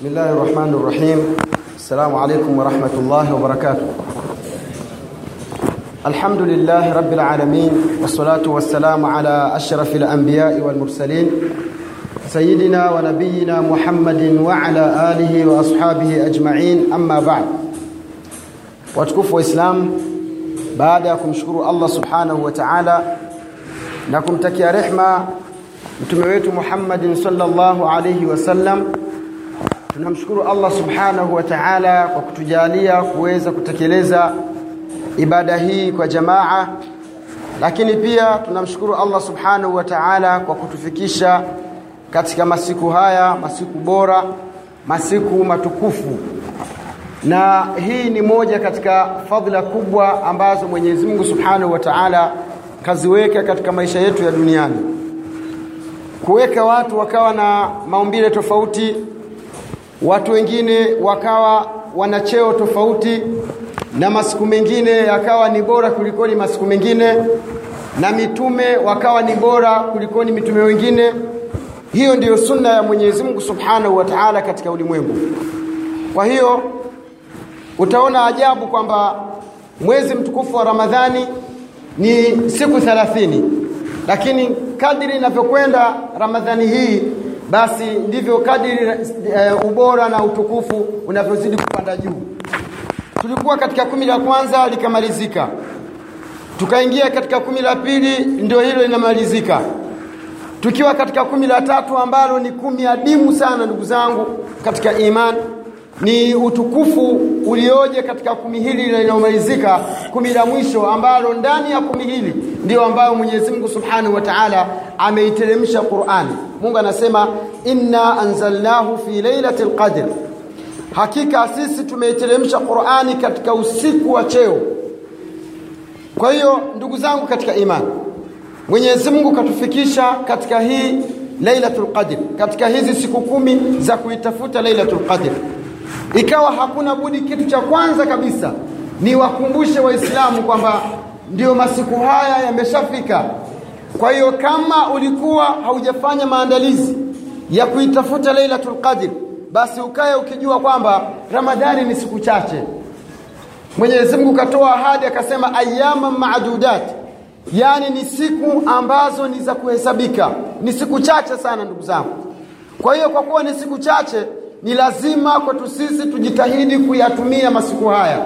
بسم الله الرحمن الرحيم. السلام عليكم ورحمة الله وبركاته. الحمد لله رب العالمين والصلاة والسلام على أشرف الأنبياء والمرسلين سيدنا ونبينا محمد وعلى آله وأصحابه أجمعين. أما بعد watukufu wa Islam baada ya kumshukuru Allah subhanahu wa ta'ala na kumtakia wetu Muhammadin sallallahu alayhi wasallam tunamshukuru Allah subhanahu wa ta'ala kwa kutujalia kuweza kutekeleza ibada hii kwa jamaa lakini pia tunamshukuru Allah subhanahu wa ta'ala kwa kutufikisha katika masiku haya masiku bora masiku matukufu. Na hii ni moja katika fadhila kubwa ambazo Mwenyezi Mungu Subhanahu wa Ta'ala kaziweka katika maisha yetu ya duniani. Kuweka watu wakawa na maumbile tofauti watu wengine wakawa wana cheo tofauti na masiku mengine yakawa ni bora kulikoni masiku mengine na mitume wakawa ni bora kulikoni mitume wengine. Hiyo ndiyo sunna ya Mwenyezi Mungu Subhanahu wa Ta'ala katika ulimwengu. Kwa hiyo utaona ajabu kwamba mwezi mtukufu wa Ramadhani ni siku 30 lakini kadri inavyokwenda Ramadhani hii basi ndivyo kadiri e, ubora na utukufu unavyozidi kupanda juu. Tulikuwa katika kumi la kwanza likamalizika. Tukaingia katika kumi la pili ndio hilo linamalizika. Tukiwa katika kumi la tatu ambalo ni kumi adimu sana ndugu zangu katika imani ni utukufu ulioje katika kumi hili linalomalizika kumi la mwisho ambalo ndani ya kumi hili ndio ambayo Mwenyezi Mungu Subhanahu wa Ta'ala ameiteremsha Qur'ani Mungu anasema inna anzalnahu fi lailati qadr. Hakika sisi tumeiteremsha Qur'ani katika usiku wa cheo. Kwa hiyo ndugu zangu katika imani Mwenyezi Mungu katufikisha katika hii Lailatul Qadr katika hizi siku kumi za kuitafuta Lailatul Qadr ikawa hakuna budi kitu cha kwanza kabisa ni wakumbushe waislamu kwamba ndiyo masiku haya yameshafika. Kwa hiyo kama ulikuwa haujafanya maandalizi ya kuitafuta Lailatul Qadr basi ukae ukijua kwamba Ramadhani ni siku chache. Mwenyezi Mungu katoa ahadi akasema ayyama ma'dudat. Yani ni siku ambazo ni za kuhesabika. Ni siku chache sana ndugu zangu. Kwa hiyo kwa kuwa ni siku chache ni lazima kwetu sisi tujitahidi kuyatumia masiku haya.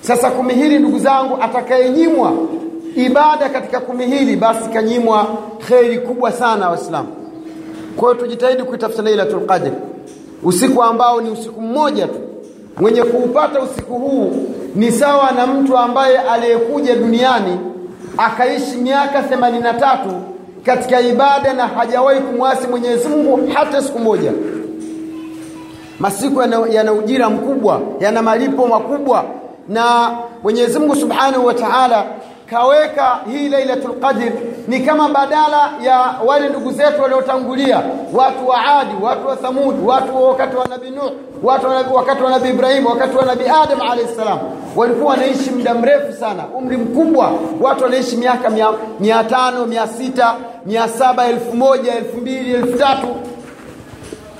Sasa kumi hili ndugu zangu atakayenyimwa ibada katika kumi hili basi kanyimwa kheri kubwa sana waislamu. Kwa hiyo tujitahidi kuitafuta lailatul qadr. Usiku ambao ni usiku mmoja tu. Mwenye kuupata usiku huu ni sawa na mtu ambaye aliyekuja duniani akaishi miaka 83 katika ibada na hajawahi kumwasi Mwenyezi Mungu hata siku moja masiku yana, yana ujira mkubwa yana malipo makubwa. Na Mwenyezi Mungu Subhanahu wa Ta'ala kaweka hii Lailatul Qadr ni kama badala ya wale ndugu zetu waliotangulia watu wa Adi watu wa Thamud watu wa wakati wa Nabii Nuh watu wa nabi, wakati wa Nabii Ibrahim wakati wa Nabii Adam alayhi salam walikuwa wanaishi muda mrefu sana umri mkubwa. Watu wanaishi miaka mia, mia tano mia sita mia saba elfu moja elfu mbili elfu tatu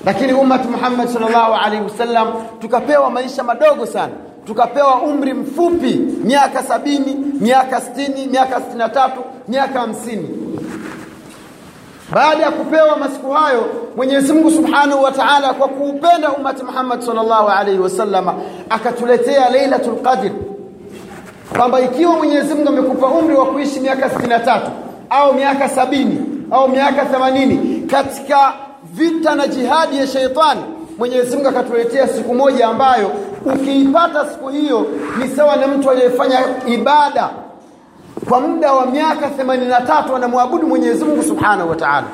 lakini ummati Muhammad sallallahu alaihi wasallam tukapewa maisha madogo sana. Tukapewa umri mfupi miaka sabini miaka sitini miaka sitini na tatu miaka hamsini. Baada ya kupewa masiku hayo Mwenyezi Mungu Subhanahu wa Ta'ala kwa kuupenda ummati Muhammad sallallahu alaihi wasallam akatuletea Lailatul Qadr. Kwamba ikiwa Mwenyezi Mungu amekupa umri wa kuishi miaka 63 au miaka sabini au miaka 80 katika vita na jihadi ya sheitani Mwenyezi Mungu akatuletea siku moja ambayo ukiipata siku hiyo ni sawa na mtu aliyefanya ibada kwa muda wa miaka 83 anamwabudu Mwenyezi Mungu Subhanahu wa Ta'ala.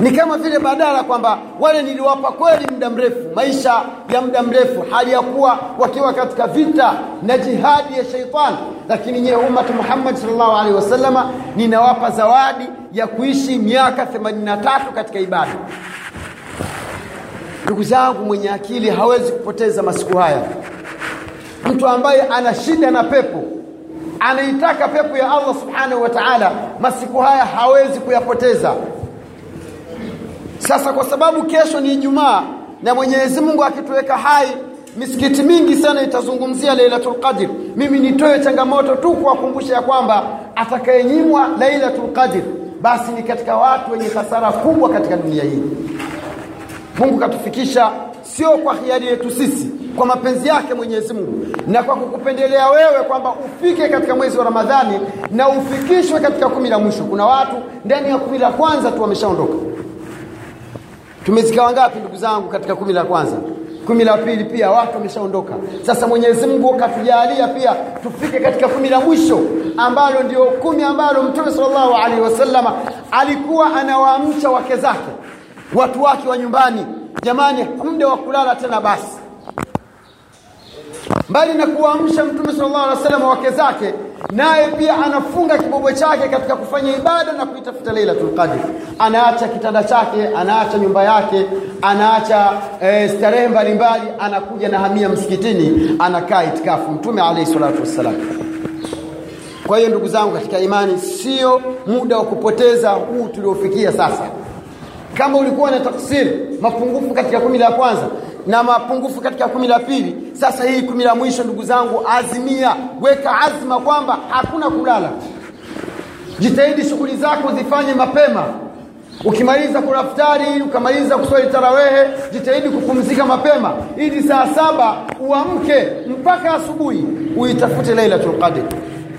Ni kama vile badala kwamba wale niliwapa kweli muda mrefu, maisha ya muda mrefu, hali ya kuwa wakiwa katika vita na jihadi ya sheitani, lakini nyewe ummati muhammadi sallallahu alaihi wasalama ninawapa zawadi ya kuishi miaka 83 katika ibada. Ndugu zangu, mwenye akili hawezi kupoteza masiku haya. Mtu ambaye ana shida na pepo anaitaka pepo ya Allah subhanahu wa ta'ala, masiku haya hawezi kuyapoteza. Sasa kwa sababu kesho ni Ijumaa na Mwenyezi Mungu akituweka hai misikiti mingi sana itazungumzia Lailatul Qadr. Mimi nitoe changamoto tu kuwakumbusha ya kwamba atakayenyimwa Lailatul Qadr basi ni katika watu wenye hasara kubwa katika dunia hii. Mungu katufikisha sio kwa hiari yetu sisi kwa mapenzi yake Mwenyezi Mungu na kwa kukupendelea wewe kwamba ufike katika mwezi wa Ramadhani na ufikishwe katika kumi la mwisho. Kuna watu ndani ya kumi la kwanza tu wameshaondoka tumezika wangapi ndugu zangu katika kumi la kwanza? Kumi la pili pia watu wameshaondoka. Sasa Mwenyezi Mungu katujalia pia tufike katika kumi la mwisho ambalo ndio kumi ambalo Mtume salllahu alaihi wasalama alikuwa anawaamsha wake zake watu wake wa nyumbani. Jamani muda wa kulala tena basi. Mbali na kuwaamsha mtume sallallahu wa salama wake zake naye pia anafunga kibobo chake katika kufanya ibada na kuitafuta Lailatul Qadr. Anaacha kitanda chake anaacha nyumba yake anaacha e, starehe mbalimbali anakuja na hamia msikitini anakaa itikafu. Mtume alayhi salatu wassalam. Kwa hiyo ndugu zangu katika imani sio muda wa kupoteza huu tuliofikia sasa. Kama ulikuwa na taksiri mapungufu katika kumi la kwanza na mapungufu katika kumi la pili. Sasa hii kumi la mwisho ndugu zangu azimia. Weka azma kwamba hakuna kulala. Jitahidi shughuli zako zifanye mapema. Ukimaliza kuraftari ukamaliza kuswali tarawehe jitahidi kupumzika mapema. Ili saa saba uamke mpaka asubuhi uitafute lailatul qadr.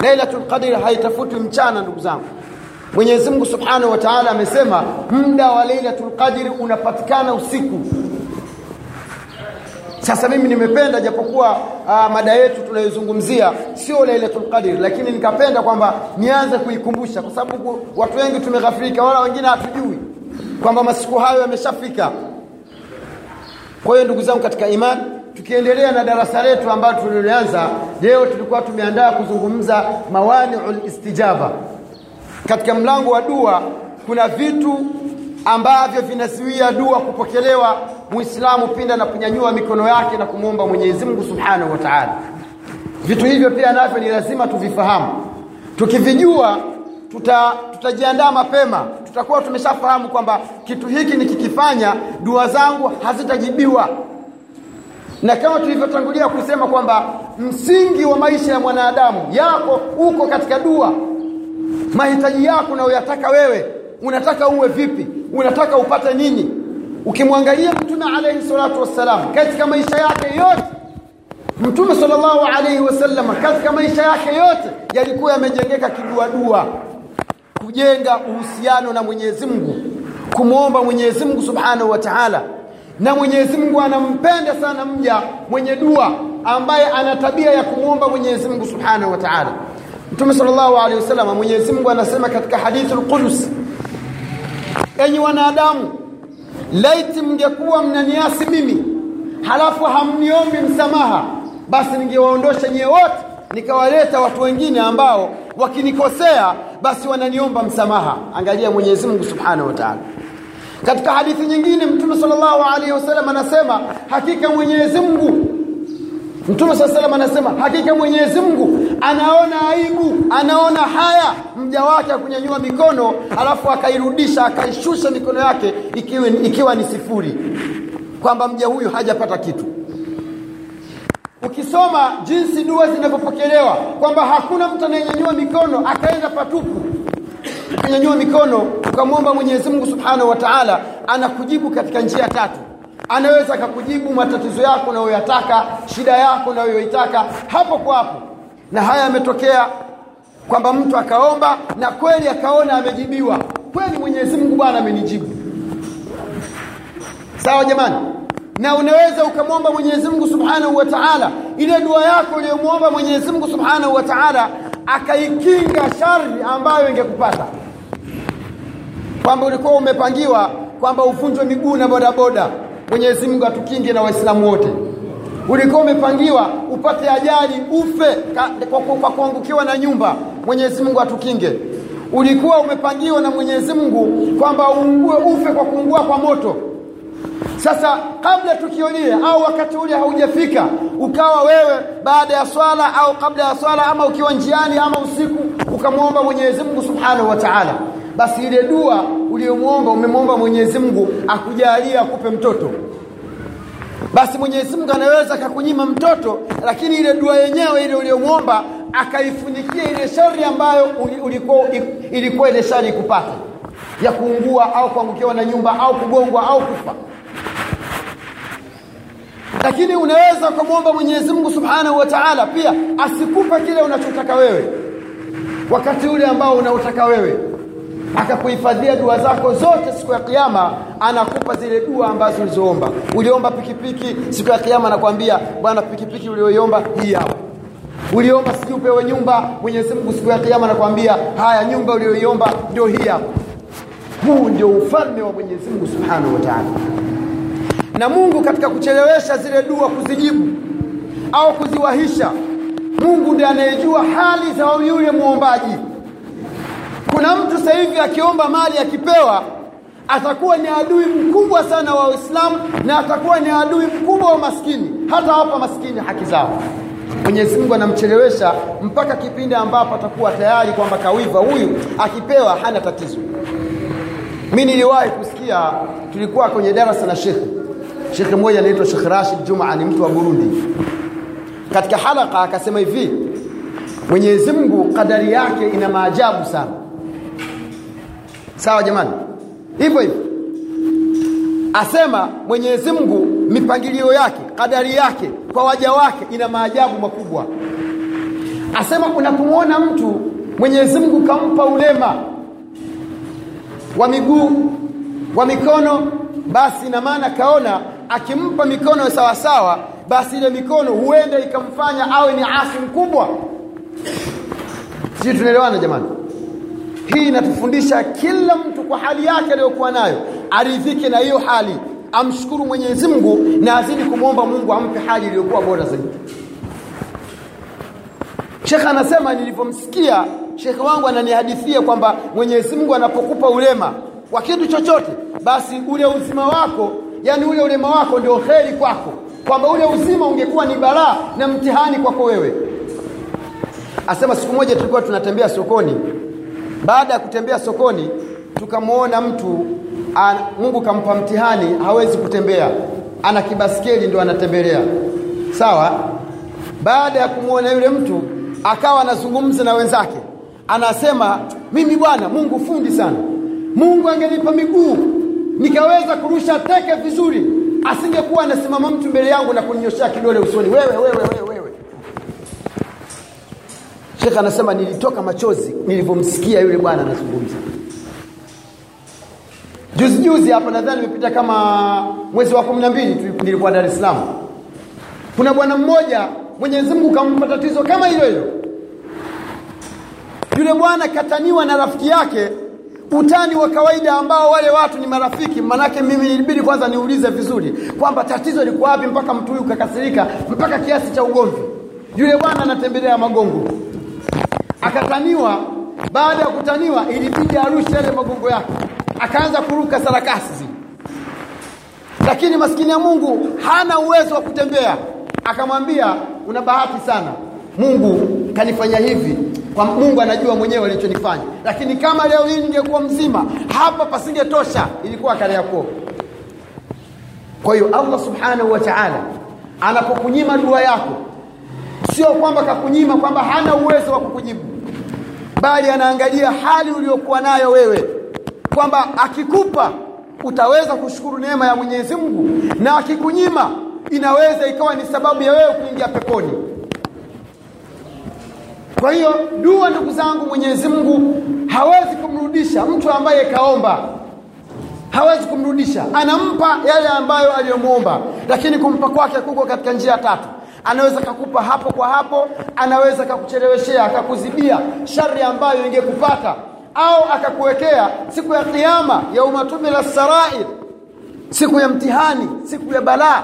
Lailatul qadr haitafutwi mchana ndugu zangu. Mwenyezi Mungu Subhanahu wa Ta'ala amesema muda wa Lailatul Qadr unapatikana usiku. Sasa mimi nimependa japokuwa uh, mada yetu tunayozungumzia sio Lailatul Qadr lakini nikapenda kwamba nianze kuikumbusha kwa sababu watu wengi tumeghafirika wala wengine hatujui kwamba masiku hayo yameshafika. Kwa hiyo ndugu zangu katika imani tukiendelea na darasa letu ambalo tulilianza leo tulikuwa tumeandaa kuzungumza mawani'ul istijaba katika mlango wa dua kuna vitu ambavyo vinazuia dua kupokelewa muislamu pinda na kunyanyua mikono yake na kumwomba Mwenyezi Mungu Subhanahu wa Ta'ala. Vitu hivyo pia navyo ni lazima tuvifahamu. Tukivijua tuta tutajiandaa mapema. Tutakuwa tumeshafahamu kwamba kitu hiki nikikifanya dua zangu hazitajibiwa. Na kama tulivyotangulia kusema kwamba msingi wa maisha ya mwanadamu yako uko katika dua. Mahitaji yako unayoyataka wewe unataka uwe vipi unataka upate nini? Ukimwangalia mtume alayhi salatu wassalam katika maisha yake yote mtume sallallahu alayhi wasallam katika maisha yake yote yalikuwa yamejengeka kiduadua. Kujenga uhusiano na Mwenyezi Mungu. Kumwomba Mwenyezi Mungu Subhanahu wa Ta'ala. Na Mwenyezi Mungu anampenda sana mja mwenye dua ambaye ana tabia ya kumwomba Mwenyezi Mungu Subhanahu wa Ta'ala. Mtume sallallahu alayhi wasallam Mwenyezi Mungu anasema katika hadithul Qudus enyi wanadamu laiti mngekuwa mnaniasi mimi halafu hamniombi msamaha basi ningewaondosha nyie wote nikawaleta watu wengine ambao wakinikosea basi wananiomba msamaha. Angalia Mwenyezi Mungu Subhanahu wa Ta'ala. Katika hadithi nyingine Mtume sallallahu alaihi wasallam anasema hakika Mwenyezi Mungu Mtume saa salam anasema hakika Mwenyezi Mungu anaona aibu, anaona haya mja wake akunyanyua mikono alafu akairudisha akaishusha mikono yake ikiwa, ikiwa ni sifuri, kwamba mja huyu hajapata kitu. Ukisoma jinsi dua zinavyopokelewa kwamba hakuna mtu anayenyanyua mikono akaenda patupu. Kunyanyua mikono ukamwomba Mwenyezi Mungu Subhanahu wa Ta'ala, anakujibu katika njia tatu anaweza akakujibu matatizo yako unayoyataka shida yako unayoitaka hapo kwa hapo. Na haya yametokea kwamba mtu akaomba na kweli akaona amejibiwa. Kweli Mwenyezi Mungu bwana amenijibu. Sawa jamani? Na unaweza ukamwomba Mwenyezi Mungu Subhanahu wa Ta'ala. Ile dua yako uliyomwomba Mwenyezi Mungu Subhanahu wa Ta'ala akaikinga shari ambayo ingekupata. Kwamba ulikuwa umepangiwa kwamba uvunjwe miguu na bodaboda Mwenyezi Mungu atukinge na Waislamu wote. Ulikuwa umepangiwa upate ajali ufe kwa kuangukiwa na nyumba. Mwenyezi Mungu atukinge. Ulikuwa umepangiwa na Mwenyezi Mungu kwamba uungue ufe kwa kuungua kwa moto. Sasa kabla tukio lile au wakati ule haujafika, ukawa wewe baada ya swala au kabla ya swala ama ukiwa njiani ama usiku ukamwomba Mwenyezi Mungu Subhanahu wa Ta'ala, basi ile dua uliyomwomba umemwomba Mwenyezi Mungu akujalie akupe mtoto. Basi mwenyezi mungu anaweza akakunyima mtoto lakini ile dua yenyewe ile uliyomwomba akaifunikia ile shari ambayo ulikuwa ilikuwa ile shari ikupata ya kuungua au kuangukiwa na nyumba au kugongwa au kufa. Lakini unaweza ukamwomba mwenyezi mungu subhanahu wa taala pia asikupe kile unachotaka wewe. Wakati ule ambao unaotaka wewe akakuhifadhia dua zako zote siku ya kiyama anakupa zile dua ambazo ulizoomba. Uliomba pikipiki siku ya kiyama anakwambia bwana pikipiki ulioiomba hii hapa. Uliomba sijui upewe nyumba mwenyezi mungu siku ya kiyama anakwambia haya nyumba ulioiomba ndio hii hapa. Huu ndio ufalme wa mwenyezi mungu subhanahu wa taala. Na mungu katika kuchelewesha zile dua kuzijibu au kuziwahisha mungu ndiye anayejua hali za yule mwombaji kuna mtu sasa hivi akiomba mali akipewa atakuwa ni adui mkubwa sana wa Uislamu na atakuwa ni adui mkubwa wa maskini. Hata hapa maskini haki zao. Mwenyezi Mungu anamchelewesha mpaka kipindi ambapo atakuwa tayari kwamba kawiva huyu akipewa hana tatizo. Mi niliwahi kusikia tulikuwa kwenye darasa na shekhe. Shekhe mmoja anaitwa Sheikh Rashid Juma ni mtu wa Burundi. Katika halaka akasema hivi Mwenyezi Mungu kadari yake ina maajabu sana sawa jamani? Hivyo hivyo. Asema Mwenyezi Mungu mipangilio yake kadari yake kwa waja wake ina maajabu makubwa. Asema unapomwona mtu Mwenyezi Mungu kampa ulema wa miguu wa mikono basi ina maana kaona akimpa mikono sawasawa sawa basi ile mikono huenda ikamfanya awe ni asi mkubwa. Sii tunaelewana jamani hii inatufundisha kila mtu kwa hali yake aliyokuwa nayo aridhike na hiyo hali amshukuru Mwenyezi Mungu na azidi kumwomba Mungu ampe hali iliyokuwa bora zaidi. Sheikh anasema nilivyomsikia shekhe wangu ananihadithia kwamba Mwenyezi Mungu anapokupa ulema kwa kitu chochote basi ule uzima wako yani ule ulema wako ndio kheri kwako kwamba ule uzima ungekuwa ni balaa na mtihani kwako wewe. Asema siku moja tulikuwa tunatembea sokoni baada ya kutembea sokoni tukamwona mtu an, Mungu kampa mtihani hawezi kutembea. Ana kibaskeli ndo anatembelea. Sawa? Baada ya kumwona yule mtu akawa anazungumza na wenzake. Anasema mimi bwana Mungu fundi sana. Mungu angenipa miguu nikaweza kurusha teke vizuri. Asingekuwa anasimama mtu mbele yangu na kuninyoshea kidole usoni. Wewe wewe wewe Sheikh anasema nilitoka machozi nilivyomsikia yule bwana anazungumza. Juzi juzi hapa nadhani imepita kama mwezi wa 12 nilikuwa Dar es Salaam. Kuna bwana mmoja Mwenyezi Mungu kampa tatizo kama hilo hilo. Yule bwana kataniwa na rafiki yake utani wa kawaida ambao wale watu ni marafiki manake mimi ilibidi kwanza niulize vizuri kwamba tatizo liko wapi mpaka mtu huyu kakasirika mpaka kiasi cha ugomvi? Yule bwana anatembelea magongo akataniwa. Baada ya kutaniwa ilibidi arushe yale magongo yake. Akaanza kuruka sarakasi. Lakini maskini ya Mungu hana uwezo wa kutembea. Akamwambia una bahati sana. Mungu kanifanya hivi. Kwa Mungu anajua mwenyewe alichonifanya. Lakini kama leo hii ningekuwa mzima hapa pasingetosha ilikuwa kale yako kwa hiyo Allah subhanahu wa ta'ala anapokunyima dua yako sio kwamba kakunyima kwamba hana uwezo wa kukujibu bali anaangalia hali uliyokuwa nayo wewe kwamba akikupa utaweza kushukuru neema ya Mwenyezi Mungu na akikunyima inaweza ikawa ni sababu ya wewe kuingia peponi. Kwa hiyo dua ndugu zangu Mwenyezi Mungu hawezi kumrudisha mtu ambaye kaomba. Hawezi kumrudisha. Anampa yale ambayo aliyomwomba lakini kumpa kwake kuko katika njia tatu anaweza kakupa hapo kwa hapo anaweza kakucheleweshea akakuzibia shari ambayo ingekupata au akakuwekea siku ya kiyama la sarair siku ya mtihani siku ya balaa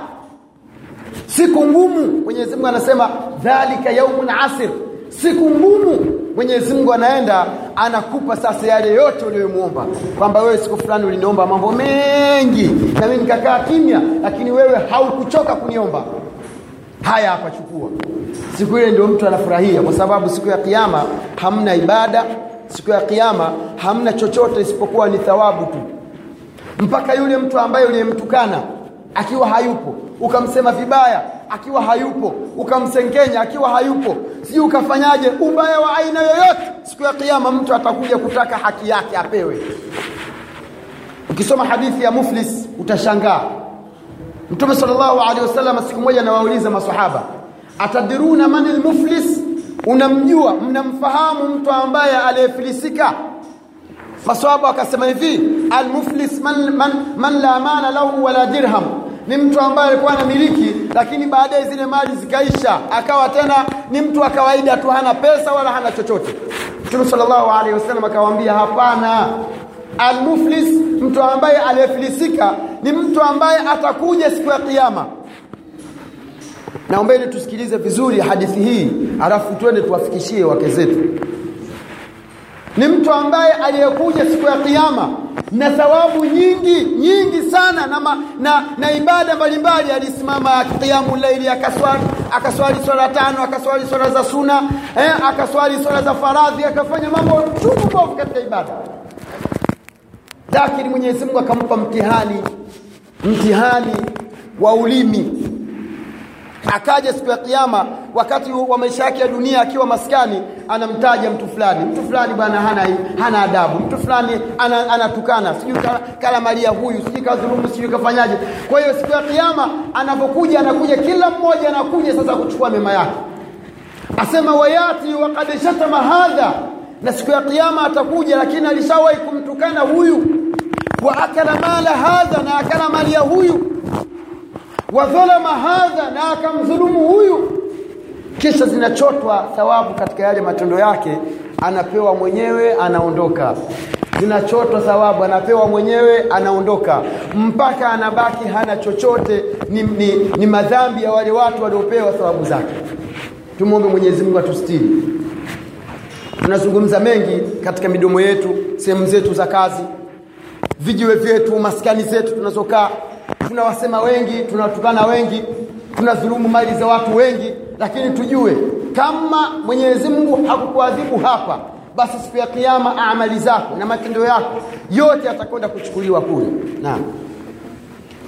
siku ngumu. Mwenyezi Mungu anasema dhalika yaumun asir. Siku ngumu Mwenyezi Mungu anaenda anakupa sasa yale yote uliyomuomba kwamba wewe siku fulani uliniomba mambo mengi na mimi nikakaa kimya lakini wewe haukuchoka kuniomba haya akachukua siku ile ndio mtu anafurahia kwa sababu siku ya kiyama hamna ibada siku ya kiyama hamna chochote isipokuwa ni thawabu tu. Mpaka yule mtu ambaye uliyemtukana akiwa hayupo ukamsema vibaya akiwa hayupo ukamsengenya akiwa hayupo sijui ukafanyaje ubaya wa aina yoyote siku ya kiyama mtu atakuja kutaka haki yake apewe. Ukisoma hadithi ya muflis utashangaa mtume sallallahu alaihi wasallam siku moja anawauliza maswahaba atadiruna man almuflis? Unamjua mnamfahamu mtu ambaye aliyefilisika? Maswahaba akasema hivi almuflis man, man, man la amana lahu wala dirham. Ni mtu ambaye alikuwa anamiliki lakini baadaye zile mali zikaisha akawa tena ni mtu wa kawaida tu hana pesa wala hana chochote. Mtume sallallahu alaihi wasallam akawaambia hapana. Almuflis mtu ambaye aliyefilisika ni mtu ambaye atakuja siku ya kiyama. Naombeni tusikilize vizuri hadithi hii alafu twende tuwafikishie wake zetu. Ni mtu ambaye aliyekuja siku ya kiyama na thawabu nyingi nyingi sana na, ma, na, na ibada mbalimbali alisimama qiyamu laili akaswali akaswali swala tano akaswali swala za suna eh, akaswali swala za faradhi akafanya mambo chungu katika ibada lakini Mwenyezi Mungu akampa mtihani mtihani wa ulimi. Akaja siku ya kiyama wakati wa maisha yake ya dunia akiwa maskani anamtaja mtu fulani. Mtu fulani bwana hana hana adabu. Mtu fulani anatukana. Ana sijui kala malia huyu sijui kadhulumu sijui kafanyaje. Kwa hiyo siku ya kiyama anapokuja anakuja kila mmoja anakuja sasa kuchukua mema yake. Asema wayati wakad shatama hadha. Na siku ya kiyama atakuja lakini alishawahi kumtukana huyu wa akala mala hadha na akala mali ya huyu wa dhalama hadha na akamdhulumu huyu kisha zinachotwa thawabu katika yale matendo yake anapewa mwenyewe anaondoka. Zinachotwa thawabu anapewa mwenyewe anaondoka. Mpaka anabaki hana chochote ni, ni, ni madhambi ya wale watu waliopewa thawabu zake. Tumwombe Mwenyezi Mungu atustiri. Tunazungumza mengi katika midomo yetu sehemu zetu za kazi vijiwe vyetu maskani zetu tunazokaa. Tunawasema wengi tunawatukana wengi tunadhulumu mali za watu wengi lakini tujue kama Mwenyezi Mungu hakukuadhibu hapa basi siku ya kiyama amali zako na matendo yako yote yatakwenda kuchukuliwa kule. Naam.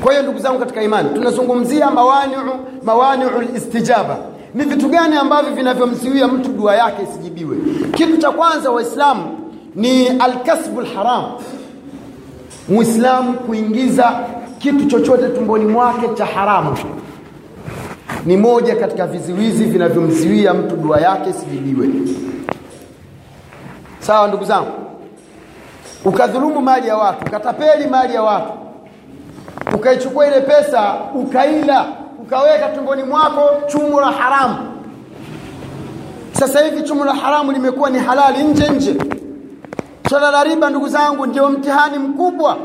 Kwa hiyo ndugu zangu katika imani tunazungumzia mawani'u mawani'u istijaba. Ni vitu gani ambavyo vinavyomziwia mtu dua yake isijibiwe? Kitu cha kwanza waislamu ni alkasbu haram muislamu kuingiza kitu chochote tumboni mwake cha haramu. Ni moja katika viziwizi vinavyomziwia mtu dua yake isijibiwe sawa ndugu zangu? Ukadhulumu mali ya watu ukatapeli mali ya watu ukaichukua ile pesa ukaila ukaweka tumboni mwako chumu la haramu. Sasa hivi chumu la haramu limekuwa ni halali nje nje swala la riba ndugu zangu ndio mtihani mkubwa.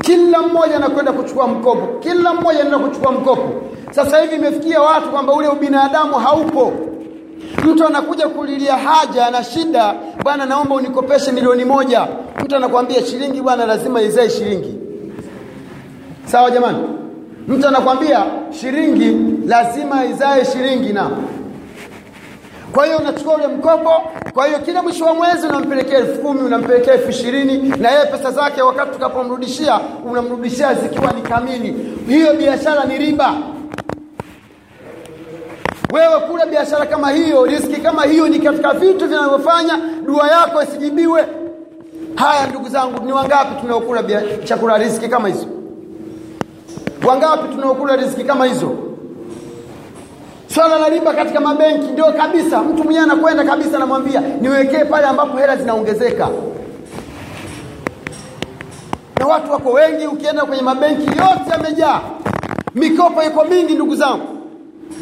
Kila mmoja anakwenda kuchukua mkopo. Kila mmoja anaenda kuchukua mkopo. Sasa hivi imefikia watu kwamba ule ubinadamu haupo. Mtu anakuja kulilia haja na shida bwana naomba unikopeshe milioni moja. Mtu anakuambia shilingi bwana lazima izae shilingi. Sawa jamani? Mtu anakwambia shilingi lazima izae shilingi na kwa hiyo unachukua ule mkopo kwa hiyo kila mwisho wa mwezi unampelekea elfu kumi unampelekea elfu ishirini na yeye pesa zake wakati tukapomrudishia unamrudishia zikiwa ni kamili. Hiyo biashara ni riba. Wewe kula biashara kama hiyo riski kama hiyo ni katika vitu vinavyofanya dua yako isijibiwe. Haya ndugu zangu ni wangapi tunaokula chakula riski kama hizo? Wangapi tunaokula riski kama hizo swala la riba katika mabenki ndio kabisa. Mtu mwenyewe anakwenda kabisa anamwambia niwekee pale ambapo hela zinaongezeka. Na watu wako wengi ukienda kwenye mabenki yote yamejaa. Mikopo iko mingi ndugu zangu.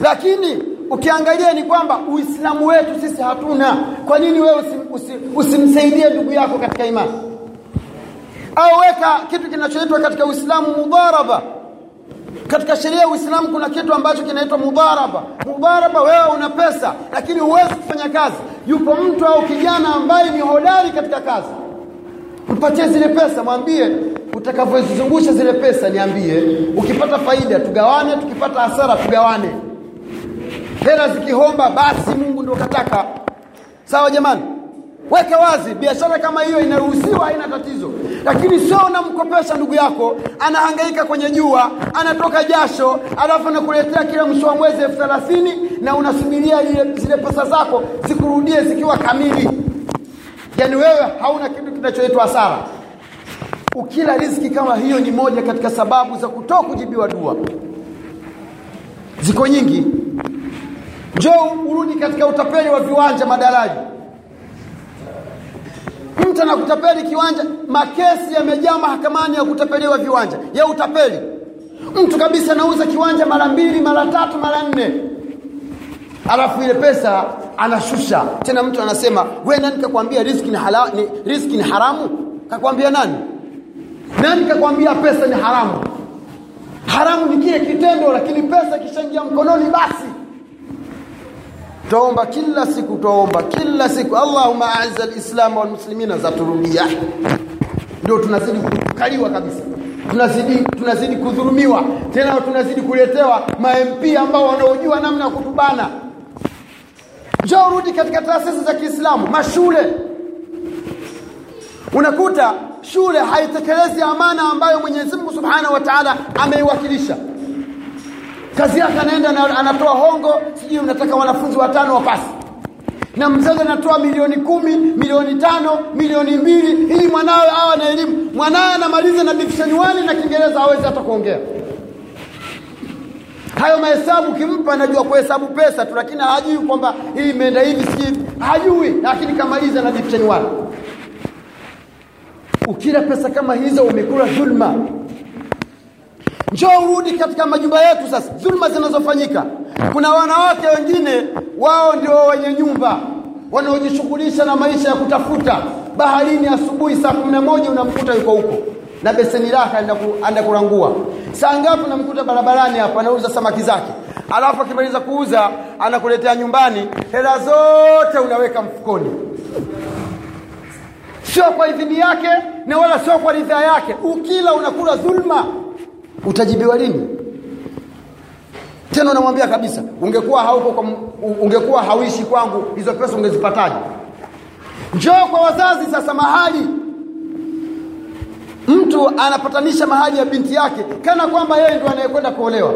Lakini ukiangalia ni kwamba uislamu wetu sisi hatuna. Kwa nini wewe usim, usim, usimsaidie ndugu yako katika imani? Au weka kitu kinachoitwa katika uislamu mudharaba katika sheria ya Uislamu kuna kitu ambacho kinaitwa mudharaba. Mudharaba, wewe una pesa lakini huwezi kufanya kazi. Yupo mtu au kijana ambaye ni hodari katika kazi, mpatie zile pesa, mwambie utakavyozizungusha zile pesa, niambie. Ukipata faida tugawane, tukipata hasara tugawane. Hela zikihomba, basi Mungu ndio kataka. Sawa jamani? Weka wazi, biashara kama hiyo inaruhusiwa, haina tatizo. lakini sio unamkopesha ndugu yako anahangaika kwenye jua anatoka jasho alafu anakuletea kila mwisho wa mwezi elfu thelathini na unasubiria zile pesa zako zikurudie zikiwa kamili. Yaani wewe hauna kitu kinachoitwa hasara. Ukila riziki kama hiyo ni moja katika sababu za kutoa kujibiwa dua. Ziko nyingi. Njoo urudi katika utapeli wa viwanja madaraji mtu anakutapeli kiwanja makesi yamejaa mahakamani ya kutapeliwa viwanja. Ya utapeli. Mtu kabisa anauza kiwanja mara mbili mara tatu mara nne. Alafu ile pesa anashusha. Tena mtu anasema we nani kakwambia riski ni, hala, ni, riski ni haramu? Kakwambia nani? Nani kakwambia pesa ni haramu? Haramu ni kile kitendo lakini pesa ikishaingia mkononi basi twaomba kila siku twaomba kila siku. Allahuma aiza lislamu walmuslimina zaturudia. Ndio tunazidi kukaliwa kabisa. Tunazidi tunazidi kudhulumiwa. Tena tunazidi kuletewa mamp ambao wanaojua namna ya kutubana. Njoo rudi katika taasisi za kiislamu mashule. Unakuta shule haitekelezi amana ambayo mwenyezi mungu subhanahu wa taala ameiwakilisha kazi yake anaenda na anatoa hongo sijui unataka wanafunzi watano wapasi na mzazi anatoa milioni kumi milioni tano milioni mbili ili mwanawe awe na elimu. Mwanawe anamaliza na division 1 na kiingereza awezi hata kuongea. Hayo mahesabu kimpa anajua kuhesabu pesa tu lakini hajui kwamba hii imeenda hivi sijui hajui lakini kamaliza na division 1 ukila pesa kama hizo umekula dhulma njoo urudi katika majumba yetu sasa. Dhulma zinazofanyika. Kuna wanawake wengine wao ndio wenye nyumba wanaojishughulisha na maisha ya kutafuta. Baharini asubuhi saa kumi na moja unamkuta yuko huko na beseni lake anaenda kurangua. Saa ngapi unamkuta barabarani hapo anauza samaki zake. Alafu akimaliza kuuza anakuletea nyumbani hela zote unaweka mfukoni. Sio kwa idhini yake na wala sio kwa ridhaa yake. Ukila unakula dhulma utajibiwa lini? Tena unamwambia kabisa ungekuwa hauko kwa, ungekuwa hauishi kwangu hizo pesa ungezipataje? Njoo kwa wazazi sasa mahali. Mtu anapatanisha mahali ya binti yake kana kwamba yeye ndio anayekwenda kuolewa.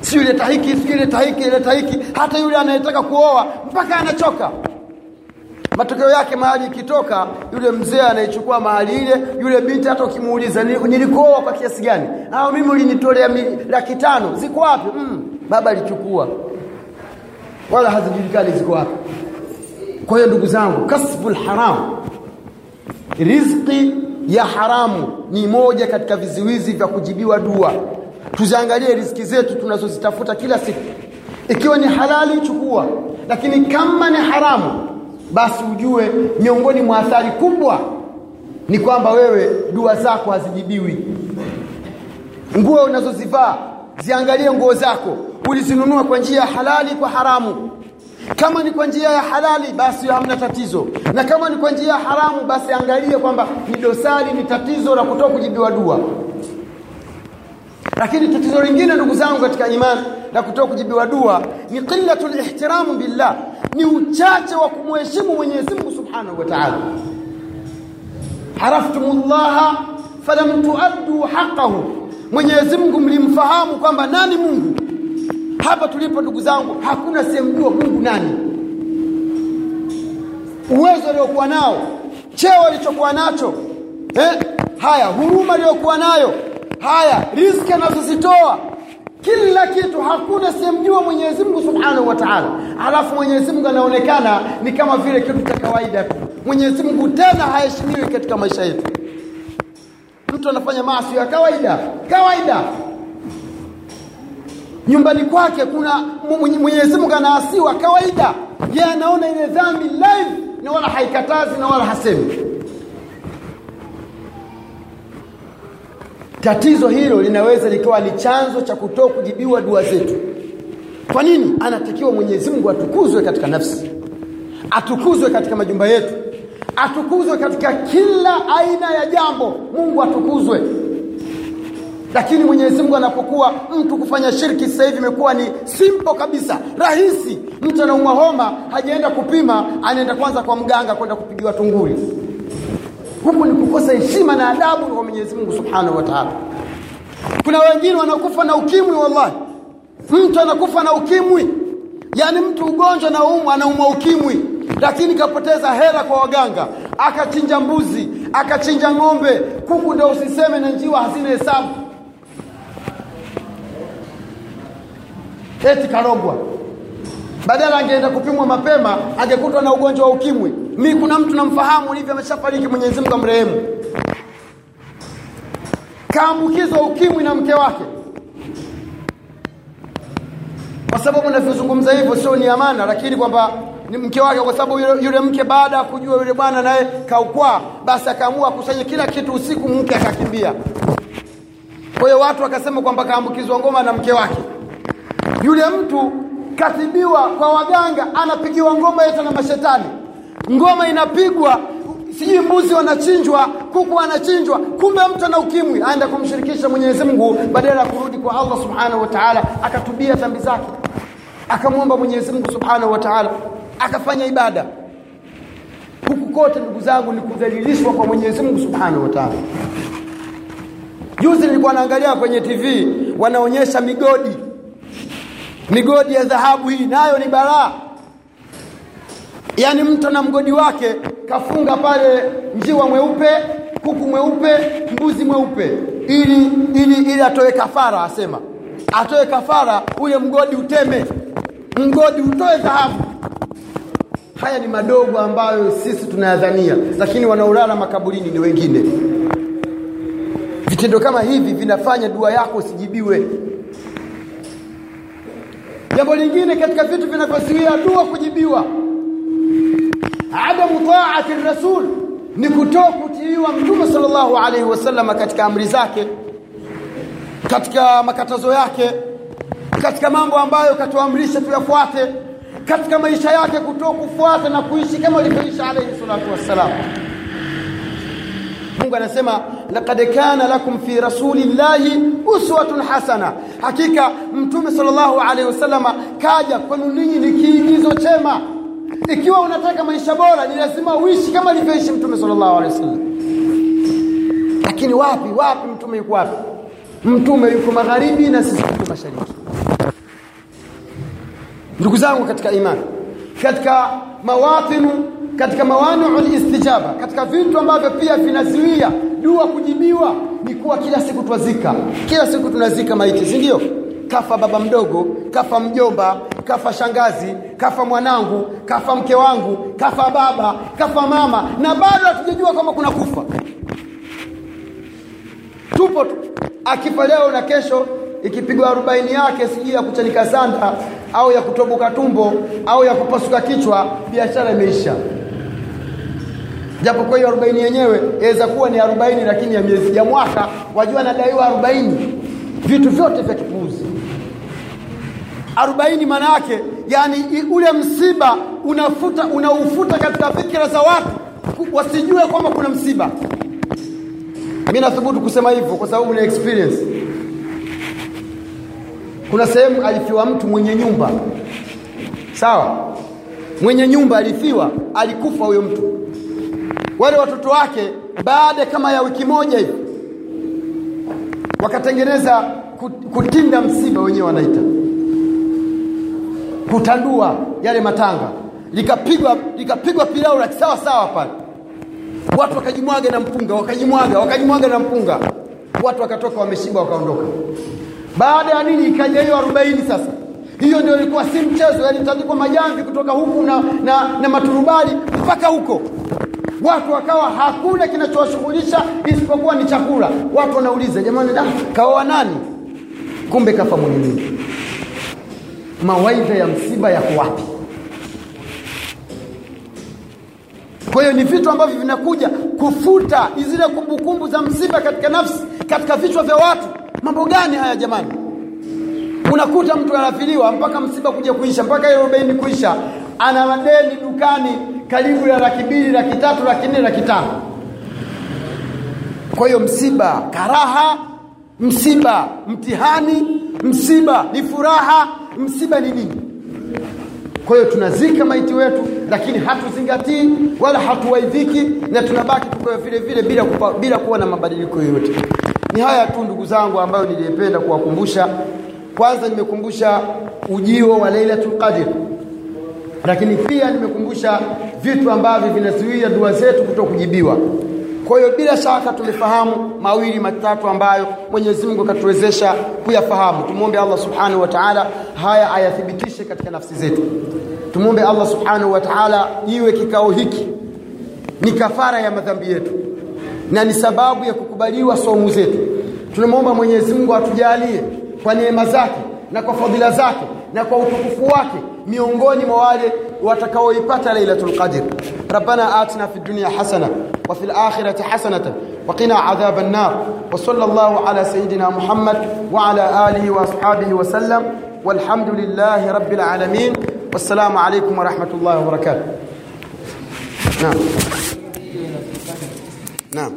Si yule hiki si yule hiki leta hiki hata yule anayetaka kuoa mpaka anachoka matokeo yake mahali ikitoka yule mzee anaichukua mahali ile yule binti hata ukimuuliza nilikuoa kwa kiasi gani? Au mimi ulinitolea laki tano. Ziko wapi? Mm, baba alichukua. Wala hazijulikani ziko wapi. Kwa hiyo ndugu zangu kasbul haram riziki ya haramu ni moja katika viziwizi vya kujibiwa dua. Tuziangalie riziki zetu tunazozitafuta kila siku. Ikiwa ni halali chukua. Lakini kama ni haramu basi ujue miongoni mwa athari kubwa ni kwamba wewe dua zako hazijibiwi. Nguo unazozivaa ziangalie nguo zako ulizinunua kwa njia ya halali kwa haramu. Kama ni kwa njia ya halali basi hamna tatizo. Na kama ni kwa njia ya haramu basi angalie kwamba ni dosari ni tatizo la kutoka kujibiwa dua. Lakini tatizo lingine ndugu zangu katika imani la kutoka kujibiwa dua ni qillatul ihtiramu billah ni uchache wa kumheshimu Mwenyezi Mungu Subhanahu wa Ta'ala. Araftumullaha falam tuaddu haqqahu. Mwenyezi Mungu mlimfahamu kwamba nani Mungu? Hapa tulipo ndugu zangu hakuna sehemu Mungu nani. Uwezo aliokuwa nao cheo alichokuwa nacho eh? haya huruma aliyokuwa nayo haya riziki anazozitoa kila kitu hakuna simjua Mwenyezi Mungu Subhanahu wa Ta'ala. Alafu Mwenyezi Mungu anaonekana ni kama vile kitu cha kawaida tu. Mwenyezi Mungu tena haheshimiwi katika maisha yetu. Mtu anafanya maasi ya kawaida kawaida. Nyumbani kwake kuna Mwenyezi Mungu anaasiwa kawaida. Yeye anaona ile dhambi live na wala haikatazi na wala hasemi tatizo hilo linaweza likawa ni chanzo cha kutoa kujibiwa dua zetu. Kwa nini? Anatakiwa Mwenyezi Mungu atukuzwe katika nafsi atukuzwe katika majumba yetu atukuzwe katika kila aina ya jambo. Mungu atukuzwe. Lakini Mwenyezi Mungu anapokuwa mtu kufanya shirki sasa hivi imekuwa ni simple kabisa rahisi. Mtu anaumwa homa hajaenda kupima anaenda kwanza kwa mganga kwenda kupigiwa tunguli huku ni kukosa heshima na adabu kwa Mwenyezi Mungu Subhanahu wa Ta'ala. Kuna wengine wanakufa na ukimwi wallahi. Mtu anakufa na ukimwi. Yaani mtu ugonjwa na umwa anaumwa ukimwi. Lakini kapoteza hela kwa waganga akachinja mbuzi akachinja ng'ombe. Kuku ndio usiseme na njiwa hazina hesabu. Eti karogwa. Badala angeenda kupimwa mapema angekutwa na ugonjwa wa ukimwi mi kuna mtu namfahamu hivi ameshafariki mwenyezi mungu amrehemu. Kaambukizwa ukimwi na mke wake. Kwa sababu navyozungumza hivyo sio ni amana lakini kwamba ni mke wake kwa sababu yule, yule mke baada ya kujua yule bwana naye kaukwaa basi akaamua akusanye kila kitu usiku mke akakimbia. Kwa hiyo watu wakasema kwamba kaambukizwa ngoma na mke wake. Yule mtu katibiwa kwa waganga anapigiwa ngoma yote na mashetani ngoma inapigwa sijui mbuzi wanachinjwa kuku wanachinjwa kumbe mtu ana ukimwi. Aenda kumshirikisha mwenyezi mungu badala ya kurudi kwa allah subhanahu wa taala akatubia dhambi zake. Akamwomba mwenyezi mungu subhanahu wa taala akafanya ibada. Huku kote ndugu zangu ni kudhalilishwa kwa mwenyezi mungu subhanahu wa taala. Juzi nilikuwa naangalia kwenye tv wanaonyesha migodi. Migodi ya dhahabu hii nayo ni balaa yaani mtu na mgodi wake kafunga pale njiwa mweupe kuku mweupe mbuzi mweupe. Ili ili ili atoe kafara asema. Atoe kafara ule mgodi uteme. Mgodi utoe dhahabu. Haya ni madogo ambayo sisi tunayadhania lakini wanaolala makaburini ni wengine. Vitendo kama hivi vinafanya dua yako usijibiwe. Jambo lingine katika vitu vinavyozuia dua kujibiwa adamu taati rasul ni kutoa kutiiwa mtume sallallahu alaihi wasallam katika amri zake katika makatazo yake katika mambo ambayo katuamrisha tuyafuate katika maisha yake kutoa kufuata na kuishi kama alivyoishi alaihi salatu wassalam. Mungu anasema laqad kana lakum fi rasulillahi uswatun hasana. Hakika mtume sallallahu alaihi wasallam kaja kwenu ninyi ni kiigizo chema ikiwa unataka maisha bora ni lazima uishi kama alivyoishi mtume sallallahu alaihi wasallam. Lakini wapi wapi mtume yuko wapi? Mtume yuko magharibi na sisi tuko mashariki. Ndugu zangu katika imani katika mawatinu katika mawani'u listijaba, katika vitu ambavyo pia vinaziwia dua kujibiwa ni kuwa kila siku twazika. Kila siku tunazika maiti si ndio kafa baba mdogo kafa mjomba kafa shangazi kafa mwanangu kafa mke wangu kafa baba kafa mama. Na bado hatujajua kama kuna kufa. Tupo tu. Akifa leo na kesho ikipigwa arobaini yake sijui ya kuchanika sanda au ya kutoboka tumbo au ya kupasuka kichwa biashara imeisha. Japo kwa hiyo arobaini yenyewe yaweza kuwa ni arobaini lakini ya miezi ya mwaka wajua anadaiwa arobaini vitu vyote vya kipuuzi. Arobaini maana yake yani ule msiba unafuta unaufuta katika fikira za watu wasijue kwamba kuna msiba. Mi nathubutu kusema hivyo kwa sababu ni experience. Kuna sehemu alifiwa mtu mwenye nyumba. Sawa? Mwenye nyumba alifiwa alikufa huyo mtu. Wale watoto wake baada kama ya wiki moja hivi wakatengeneza kutinda msiba wenyewe wanaita. Kutandua yale matanga. Likapigwa likapigwa pilau la sawa sawa pale. Watu wakajimwaga na mpunga wakajimwaga wakajimwaga na mpunga. Watu wakatoka wameshiba wakaondoka. Baada ya nini? Ikaja hiyo arobaini sasa. Hiyo ndio ilikuwa si mchezo yalitandikwa majamvi kutoka huku na, na, na maturubali mpaka huko watu wakawa hakuna kinachowashughulisha isipokuwa ni chakula. Watu wanauliza jamani da kaoa nani? Kumbe kafa mwenyewe. mawaidha ya msiba yako wapi? Kwa hiyo ni vitu ambavyo vinakuja kufuta zile kumbukumbu za msiba katika nafsi katika vichwa vya watu. Mambo gani haya jamani? Unakuta mtu anafiliwa mpaka msiba kuja kuisha mpaka arobaini kuisha. Ana madeni dukani karibu ya laki mbili laki tatu laki nne laki tano. Kwa hiyo msiba karaha msiba mtihani msiba ni furaha msiba ni nini? Kwa hiyo tunazika maiti wetu lakini hatuzingatii wala hatuwaidhiki na tunabaki tukiwa vile vile bila, kupa, bila kuwa na mabadiliko yoyote. Ni haya tu ndugu zangu ambayo nilipenda kuwakumbusha. Kwanza nimekumbusha ujio wa Lailatul Qadr lakini pia nimekumbusha vitu ambavyo vinazuia dua zetu kuto kujibiwa kwa hiyo bila shaka tumefahamu mawili matatu ambayo Mwenyezi Mungu akatuwezesha kuyafahamu. Tumwombe Allah Subhanahu wa Ta'ala haya ayathibitishe katika nafsi zetu. Tumwombe Allah Subhanahu wa Ta'ala iwe kikao hiki ni kafara ya madhambi yetu na ni sababu ya kukubaliwa somu zetu. Tunamwomba Mwenyezi Mungu atujalie kwa neema zake na kwa fadhila zake na kwa utukufu wake miongoni mwa wale watakaoipata lailatul qadr rabbana atina fid dunya hasana wa fil akhirati hasanatan wa qina adhaban nar wa sallallahu ala sayidina muhammad wa ala alihi wa ashabihi wa sallam walhamdulillahi rabbil alamin wassalamu alaykum wa rahmatullahi wa barakatuh naam naam